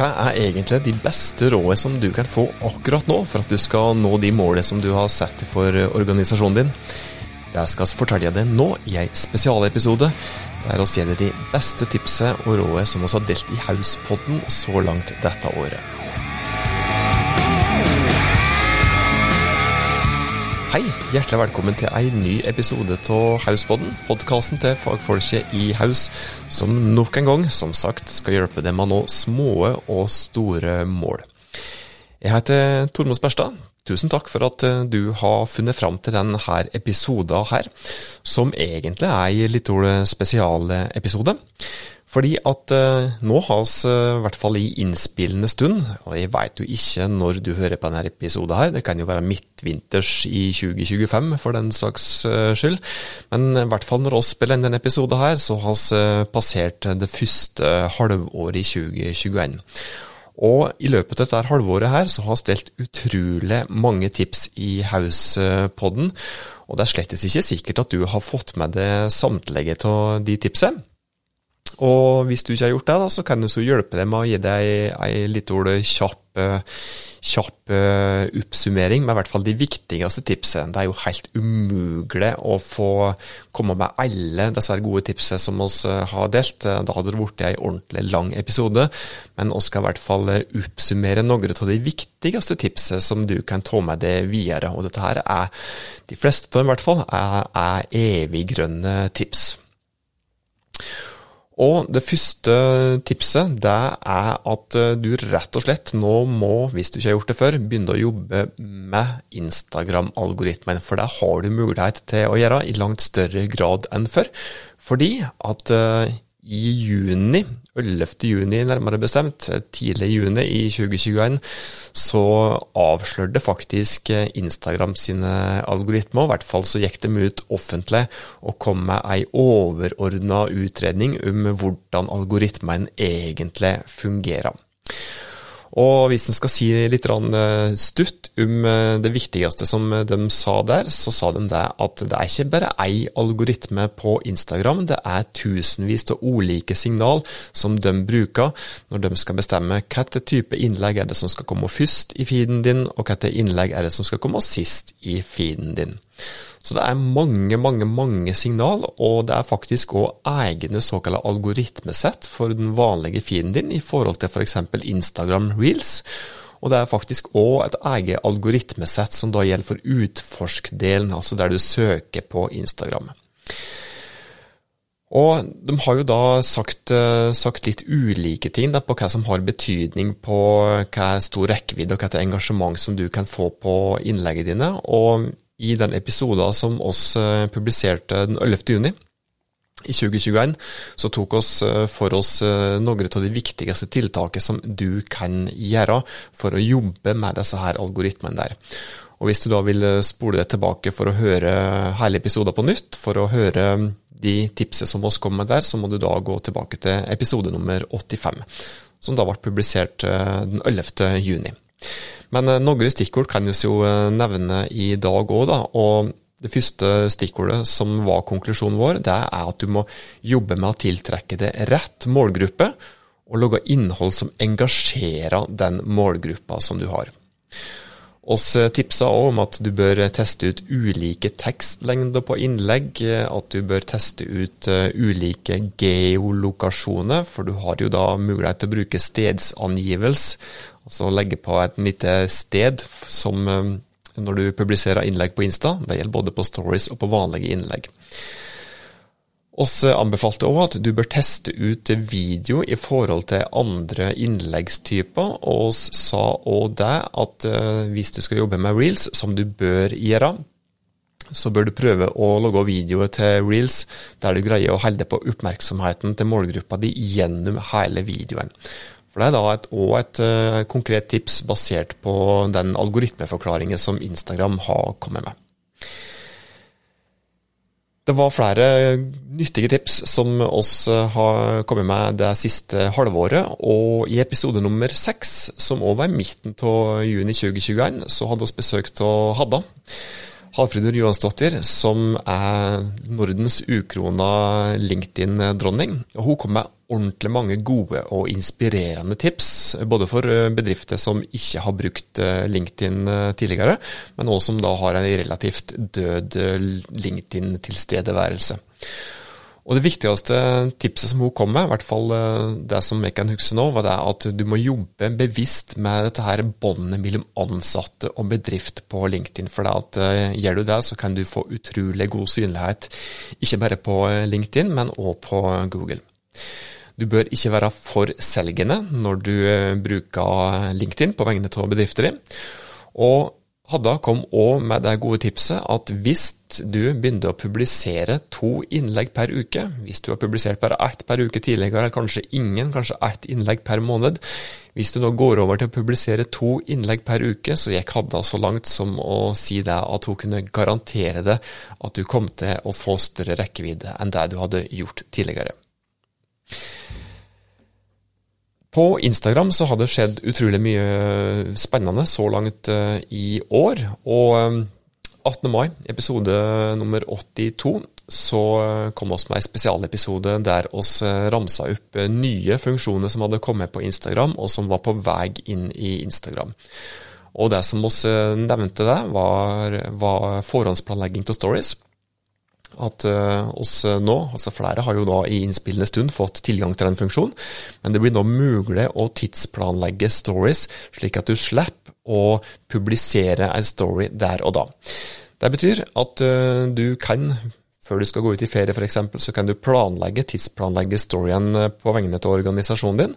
Hva er egentlig de beste rådene som du kan få akkurat nå for at du skal nå de målene som du har satt for organisasjonen din? Det skal jeg fortelle deg nå i en spesialepisode der vi gir deg de beste tipsene og rådene som vi har delt i Hauspodden så langt dette året. Hei, hjertelig velkommen til en ny episode av Hauspodden, podkasten til fagfolket i Haus, som nok en gang, som sagt, skal hjelpe deg med å nå små og store mål. Jeg heter Tormod Sperstad. Tusen takk for at du har funnet fram til denne episoden her, som egentlig er en litt spesialepisode. Fordi at eh, nå har vi, eh, i hvert fall i innspillende stund, og jeg veit jo ikke når du hører på denne episoden her, det kan jo være midtvinters i 2025 for den slags eh, skyld, men i hvert fall når vi spiller inn denne episoden her, så har vi eh, passert det første halvåret i 2021. Og i løpet av dette halvåret her, så har vi stilt utrolig mange tips i Hauspodden, og det er slett ikke sikkert at du har fått med deg samtlige av de tipsene. Og hvis du ikke har gjort det, da, så kan du så hjelpe deg med å gi deg ei litt kjapp, kjapp oppsummering med i hvert fall de viktigste tipsene. Det er jo helt umulig å få komme med alle disse gode tipsene som vi har delt. Da hadde det blitt ei ordentlig lang episode, men vi skal i hvert fall oppsummere noen av de viktigste tipsene som du kan ta med deg videre. Og dette her er, de fleste av dem i hvert fall, er, er eviggrønne tips. Og det første tipset det er at eh, du rett og slett nå må, hvis du ikke har gjort det før, begynne å jobbe med Instagram-algoritmen. For det har du mulighet til å gjøre i langt større grad enn før. Fordi at uh, i juni, 11. juni nærmere bestemt, tidlig juni i 2021, så avslørte faktisk Instagram sine algoritmer, i hvert fall så gikk de ut offentlig og kom med ei overordna utredning om hvordan algoritmen egentlig fungerer. Og hvis en skal si litt eh, stutt om eh, det viktigste som de sa der, så sa de det at det er ikke bare ei algoritme på Instagram, det er tusenvis av ulike signal som de bruker når de skal bestemme hvilken type innlegg er det som skal komme først i feeden din, og hvilket innlegg er det som skal komme sist i feeden din. Så det er mange, mange, mange signal, og det er faktisk òg egne såkalte algoritmesett for den vanlige feeden din i forhold til f.eks. For Instagram Reels. Og det er faktisk òg et eget algoritmesett som da gjelder for utforsk-delen, altså der du søker på Instagram. Og de har jo da sagt, eh, sagt litt ulike ting på hva som har betydning på hva stor rekkevidde og hva engasjement som du kan få på innleggene dine. Og i den episoden som oss eh, publiserte den 11. juni i 2021, så tok oss eh, for oss eh, noen av de viktigste tiltakene som du kan gjøre for å jobbe med disse her algoritmene der. Og Hvis du da vil spole deg tilbake for å høre hele episoden på nytt, for å høre de tipsene som oss kom med der, så må du da gå tilbake til episode nummer 85, som da ble publisert den 11. juni. Men eh, noen stikkord kan vi jo eh, nevne i dag òg, da. og det første stikkordet som var konklusjonen vår, det er at du må jobbe med å tiltrekke det rett målgruppe, og lage innhold som engasjerer den målgruppa som du har. Oss eh, tipsa òg om at du bør teste ut ulike tekstlengder på innlegg, at du bør teste ut ulike geolokasjoner, for du har jo da mulighet til å bruke stedsangivelse Altså legge på et lite sted som eh, når du publiserer innlegg på Insta. Det gjelder både på stories og på vanlige innlegg. Oss anbefalte òg at du bør teste ut video i forhold til andre innleggstyper, og oss sa òg det at eh, hvis du skal jobbe med reels, som du bør gjøre, så bør du prøve å lage videoer til reels der du greier å holde på oppmerksomheten til målgruppa di gjennom hele videoen. For Det er da et, og et uh, konkret tips basert på den algoritmeforklaringen som Instagram har kommet med. Det var flere nyttige tips som oss eh, har kommet med det siste halvåret, og i episode nummer seks, som òg var i midten av juni 2021, så hadde vi besøk av Hadda. Halfridur Johansdottir, som er Nordens ukrona LinkedIn-dronning. og Hun kom med ordentlig mange gode og inspirerende tips, både for eh, bedrifter som ikke har brukt eh, LinkedIn eh, tidligere, men også som da har en relativt død LinkedIn-tilstedeværelse. Og Det viktigste tipset som hun kom med, i hvert fall det som jeg kan huske nå, var det at du må jobbe bevisst med dette her båndet mellom ansatte og bedrift på LinkedIn. For at gjør du det, så kan du få utrolig god synlighet, ikke bare på LinkedIn, men òg på Google. Du bør ikke være for selgende når du eh, bruker LinkedIn på vegne av bedrifter. Og Hadda kom òg med det gode tipset at hvis du begynner å publisere to innlegg per uke, hvis du har publisert bare ett per uke tidligere, kanskje ingen, kanskje ett innlegg per måned, hvis du nå går over til å publisere to innlegg per uke, så gikk Hadda så langt som å si det at hun kunne garantere det at du kom til å få større rekkevidde enn det du hadde gjort tidligere. På Instagram så har det skjedd utrolig mye spennende så langt eh, i år. Og 18. Eh, mai, episode nummer 82, så eh, kom oss med en spesialepisode der oss ramsa opp nye funksjoner som hadde kommet på Instagram, og som var på vei inn i Instagram. Og det som oss nevnte der, var, var forhåndsplanlegging av stories at uh, oss eh, nå, altså flere har jo da i innspillende stund fått tilgang til den funksjonen, men det blir nå mulig å tidsplanlegge stories, slik at du slipper å publisere en story der og da. Det betyr at uh, du kan, før du skal gå ut i ferie f.eks., så kan du planlegge, tidsplanlegge storyen på vegne av organisasjonen din,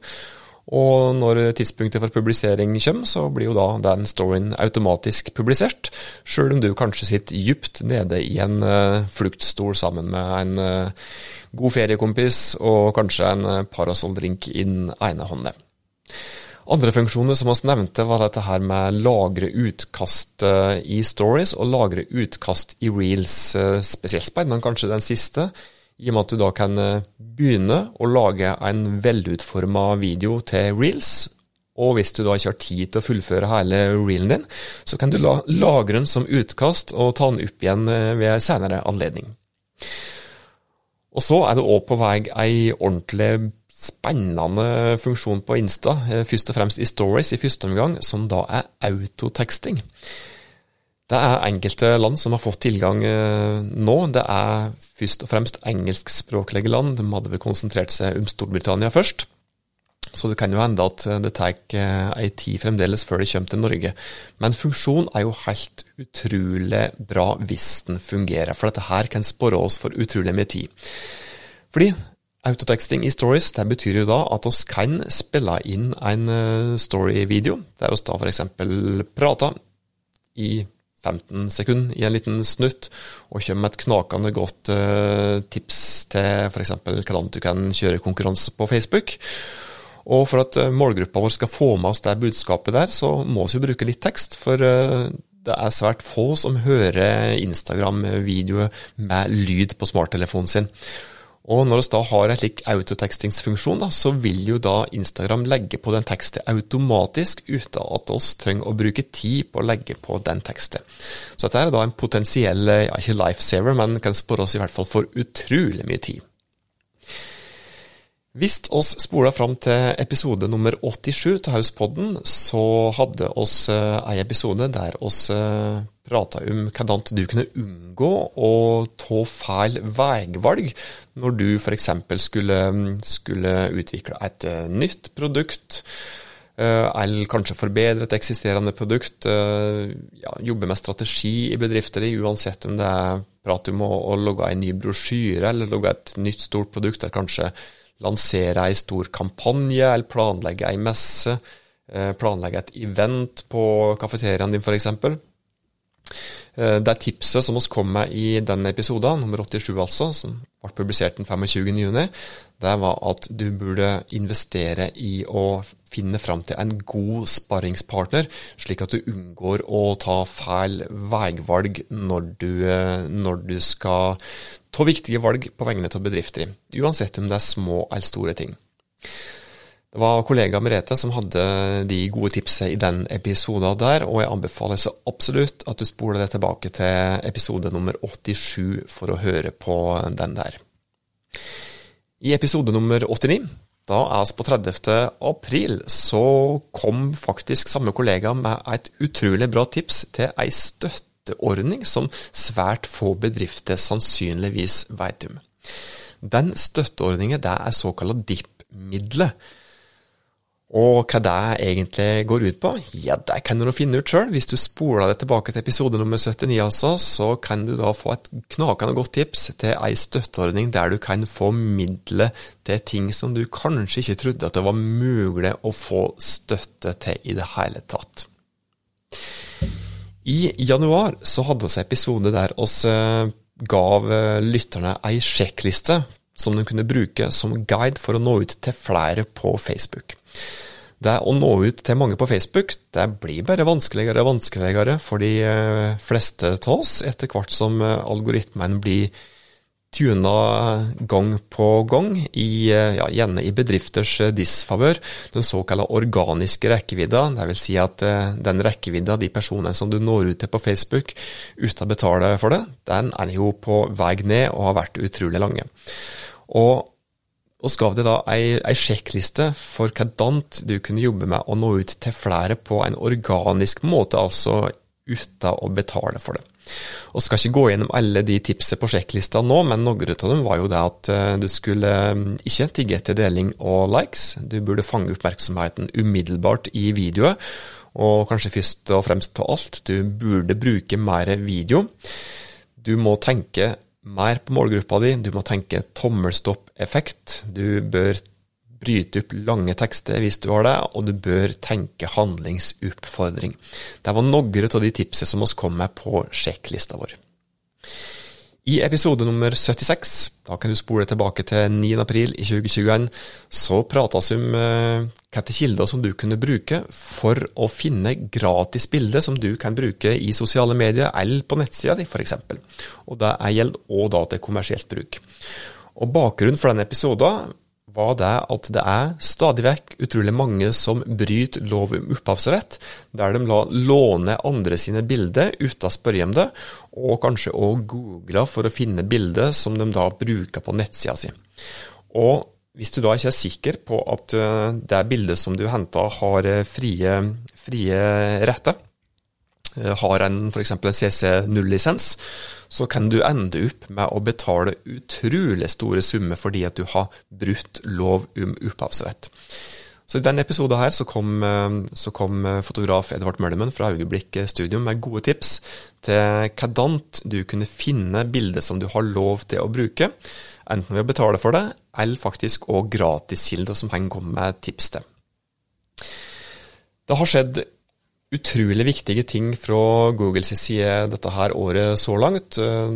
og når tidspunktet for publisering kommer, så blir jo da den storyen automatisk publisert, sjøl om du kanskje sitter dypt nede i en uh, fluktstol sammen med en uh, god feriekompis og kanskje en uh, parasolldrink i den ene hånda. Andre funksjoner som vi nevnte, var dette her med lagre utkast i stories og lagre utkast i reels. Spesielt spennende kanskje den siste i og med at du da kan eh, begynne å lage en velutforma video til reels. Og hvis du da ikke har tid til å fullføre hele reelen din, så kan du la lagre den som utkast og ta den opp igjen eh, ved senere anledning. Og så er det òg på vei ei ordentlig spennende funksjon på Insta, eh, først og fremst i stories i første omgang, som da er autoteksting. Det er enkelte land som har fått tilgang eh, nå. Det er først og fremst engelskspråklige land. De hadde vel konsentrert seg om Storbritannia først. Så det kan jo hende at det tar eh, ei tid fremdeles før det kommer til Norge. Men funksjon er jo helt utrolig bra hvis den fungerer, for dette her kan spore oss for utrolig mye tid. Fordi autoteksting i stories det betyr jo da at oss kan spille inn en eh, storyvideo, der oss da f.eks. prater i 15 sekunder i en liten snutt, og kommer med et knakende godt uh, tips til f.eks. hvordan du kan kjøre konkurranse på Facebook. Og for at uh, målgruppa vår skal få med oss det budskapet der, så må vi bruke litt tekst. For uh, det er svært få som hører Instagram-videoer med lyd på smarttelefonen sin. Og når vi da har en slik autotekstingsfunksjon, så vil jo da Instagram legge på den teksten automatisk uten at oss trenger å bruke tid på å legge på den teksten. Så dette er da en potensiell, ja ikke lifesaver, men kan spore oss i hvert fall for utrolig mye tid. Hvis oss spoler fram til episode nummer 87 til Hauspodden, så hadde oss eh, ei episode der eh, prata om hvordan du kunne unngå å ta feil veivalg når du f.eks. Skulle, skulle utvikle et eh, nytt produkt, eller kanskje forbedre et eksisterende produkt. Ja, jobbe med strategi i bedrifter, uansett om det er prat om å, å logge en ny brosjyre eller logge et nytt stort produkt. eller kanskje lansere ei stor kampanje, eller planlegge ei messe, eh, planlegge et event på kafeteriaen din f.eks. Eh, det tipset som vi kom med i den episoden, nummer 87 altså, som ble publisert den 25.6, det var at du burde investere i å finne fram til en god sparringspartner, slik at du unngår å ta feil veivalg når du, eh, når du skal ta viktige valg på vegne av bedrifter, uansett om det er små eller store ting. Det var kollega Merete som hadde de gode tipsene i den episoden der, og jeg anbefaler så absolutt at du spoler deg tilbake til episode nummer 87 for å høre på den der. I episode nummer 89, da er vi på 30. april, så kom faktisk samme kollega med et utrolig bra tips til ei støtteordning som svært få bedrifter sannsynligvis veit om. Den støtteordningen er såkalla DIP-midler. Og hva det egentlig går ut på, ja, det kan du finne ut sjøl. Hvis du spoler deg tilbake til episode nummer 79, altså, så kan du da få et knakende godt tips til ei støtteordning der du kan få midler til ting som du kanskje ikke trodde at det var mulig å få støtte til i det hele tatt. I januar så hadde vi episode der oss eh, gav eh, lytterne ei sjekkliste som de kunne bruke som guide for å nå ut til flere på Facebook. Det å nå ut til mange på Facebook, det blir bare vanskeligere og vanskeligere for de eh, fleste av oss, etter hvert som algoritmene blir tuna gang på gang, i, eh, ja, gjerne i bedrifters disfavør, den såkalte organiske rekkevidda. Vil si at den rekkevidda, de personene som du når ut til på Facebook uten å betale for det, den er jo på vei ned og har vært utrolig lange. Og og så deg da ei, ei sjekkliste for hvordan du kunne jobbe med å nå ut til flere på en organisk måte, altså uten å betale for det. Og skal ikke gå gjennom alle de tipsene på sjekklista nå, men noen av dem var jo det at eh, du skulle eh, ikke tigge etter deling og likes. Du burde fange oppmerksomheten umiddelbart i videoet, og kanskje først og fremst på alt, du burde bruke mer video. Du må tenke mer på målgruppa di. Du må tenke tommelstopp-effekt. Du bør bryte opp lange tekster hvis du har det, og du bør tenke handlingsoppfordring. Det var noen av de tipsene som vi kom med på sjekklista vår. I episode nummer 76, da kan du spole tilbake til 9. april i 2021, så prates om uh, hvilke kilder som du kunne bruke for å finne gratis bilder som du kan bruke i sosiale medier eller på nettsida di, f.eks. Og det gjelder òg til kommersielt bruk. Og Bakgrunnen for denne episoden var det at det er stadig vekk utrolig mange som bryter lov om opphavsrett, der de la låne andre sine bilder uten å spørre om det, og kanskje òg googler for å finne bilder som de da bruker på nettsida si. Og hvis du da ikke er sikker på at eh, det bildet som du henta har eh, frie, frie retter, har en f.eks. en CC0-lisens, så kan du ende opp med å betale utrolig store summer fordi at du har brutt lov om opphavsrett. Så I denne episoden her så kom, eh, så kom fotograf Edvard Møllemann fra Øyeblikk Studio med gode tips til hvordan du kunne finne bilder som du har lov til å bruke, enten ved å betale for det, eller faktisk òg gratiskilder som han kom med tips til. Det har skjedd utrolig viktige ting fra Googles side dette her året så langt. Eh,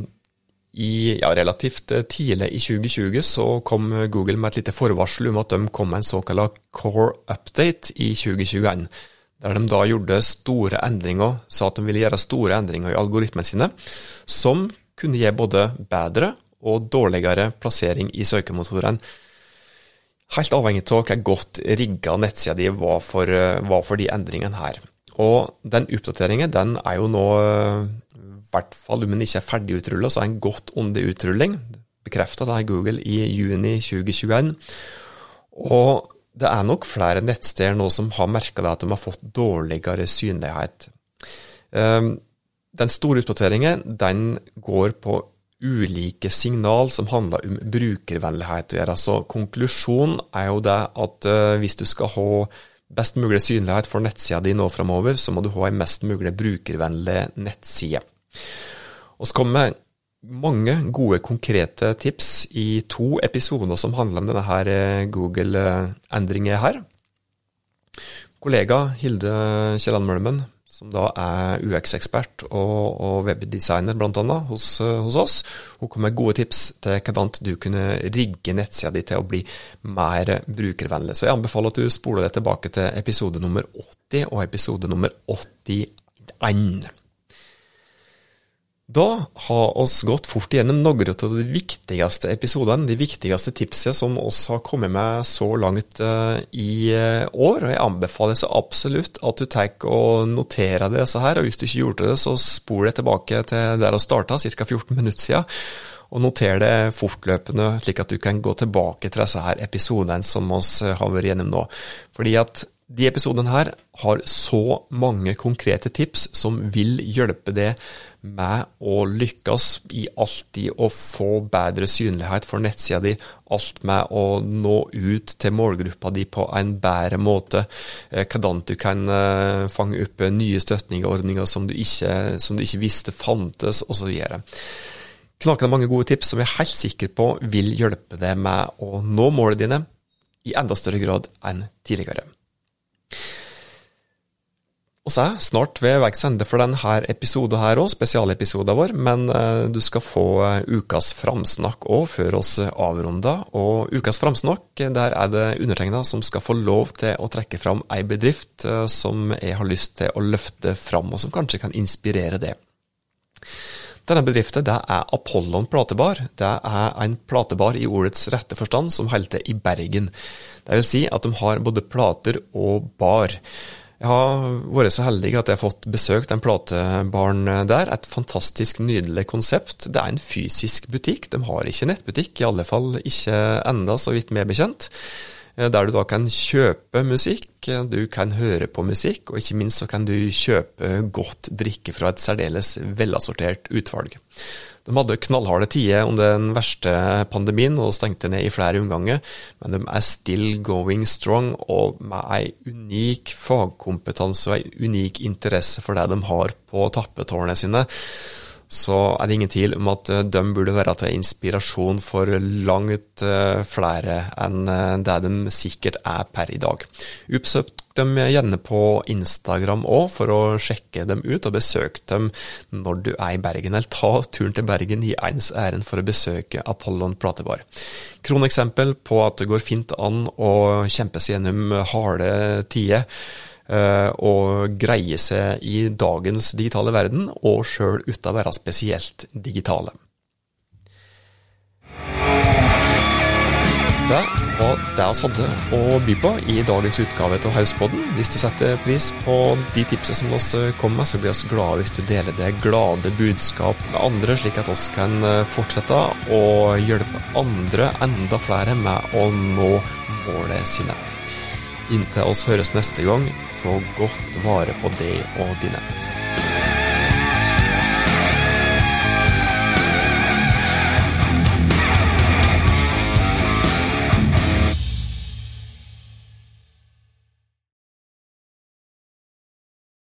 I ja, relativt eh, tidlig i 2020 så kom Google med et lite forvarsel om at de kom med en såkalt core update i 2021. Der de da gjorde store endringer, sa at de ville gjøre store endringer i algoritmene sine, som kunne gi både bedre og dårligere plassering i søkemotorene. Helt avhengig av hvor godt rigga nettsida di var for, eh, var for de endringene her. Og den oppdateringen den er jo nå, i hvert fall om den ikke er ferdig utrulla, så er den godt under utrulling. Bekrefta av Google i juni 2021. Og det er nok flere nettsteder nå som har merka at de har fått dårligere synlighet. Ehm, den store oppdateringen den går på ulike signal som handler om brukervennlighet å gjøre. Så konklusjonen er jo det at eh, hvis du skal ha best mulig synlighet for nettsida di nå framover, så må du ha en mest mulig brukervennlig nettside. Og så kommer mange gode, konkrete tips i to episoder som handler om denne eh, Google-endringen her. Kollega Hilde Kielland Mølmen som da er UX-ekspert og, og webdesigner bl.a. Hos, hos oss. Hun kom med gode tips til hvordan du kunne rigge nettsida di til å bli mer brukervennlig. Så jeg anbefaler at du spoler deg tilbake til episode nummer 80 og episode nummer 81. Da har oss gått fort igjennom noen av de viktigste episodene, de viktigste tipsene som oss har kommet med så langt uh, i uh, år. og Jeg anbefaler så absolutt at du tar og noterer disse her. og Hvis du ikke gjorde det, så spol deg tilbake til der vi starta, ca. 14 minutter siden. Og noter det fortløpende, slik at du kan gå tilbake til disse her episodene som oss har vært gjennom nå. Fordi at de episodene her har så mange konkrete tips som vil hjelpe deg med å lykkes i alltid å få bedre synlighet for nettsida di, alt med å nå ut til målgruppa di på en bedre måte, eh, hvordan du kan eh, fange opp nye støtningsordninger som du ikke, som du ikke visste fantes, osv. Knakende mange gode tips som jeg er helt sikker på vil hjelpe deg med å nå målene dine i enda større grad enn tidligere. Og så er snart ved veis ende for denne episoden her òg, spesialepisoden vår, men uh, du skal få uh, ukas framsnakk òg før oss avrunder. Og ukas framsnakk, der er det undertegna som skal få lov til å trekke fram ei bedrift som jeg har lyst til å løfte fram, og som kanskje kan inspirere det. Denne bedriften det er Apollon platebar. Det er en platebar i ordets rette forstand som holder til i Bergen. Det vil si at de har både plater og bar. Jeg har vært så heldig at jeg har fått besøkt en platebaren der. Et fantastisk nydelig konsept. Det er en fysisk butikk. De har ikke nettbutikk, i alle fall ikke enda, så vidt meg bekjent. Eh, der du da kan kjøpe musikk, du kan høre på musikk, og ikke minst så kan du kjøpe godt drikke fra et særdeles velassortert utvalg. De hadde knallharde tider under den verste pandemien og stengte ned i flere omganger, men de er still going strong og med ei unik fagkompetanse og ei unik interesse for det de har på tappetårnene sine så er det ingen tvil om at eh, de burde være til inspirasjon for langt eh, flere enn eh, det de sikkert er per i dag. Oppsøk dem gjerne på Instagram òg for å sjekke dem ut, og besøk dem når du er i Bergen. Eller ta turen til Bergen i ens ærend for å besøke Apollon platebar. Kroneksempel på at det går fint an å kjempe seg gjennom harde tider eh, greie seg i dagens digitale verden, og sjøl uten å være spesielt digitale. Det var det vi hadde å by på i dagens utgave av Hauspodden. Hvis du setter pris på de tipsene som vi kom med, så blir vi glade hvis du deler det glade budskap med andre, slik at vi kan eh, fortsette å hjelpe andre, enda flere, med å nå målet sine. Inntil oss høres neste gang, så godt vare på deg og dine.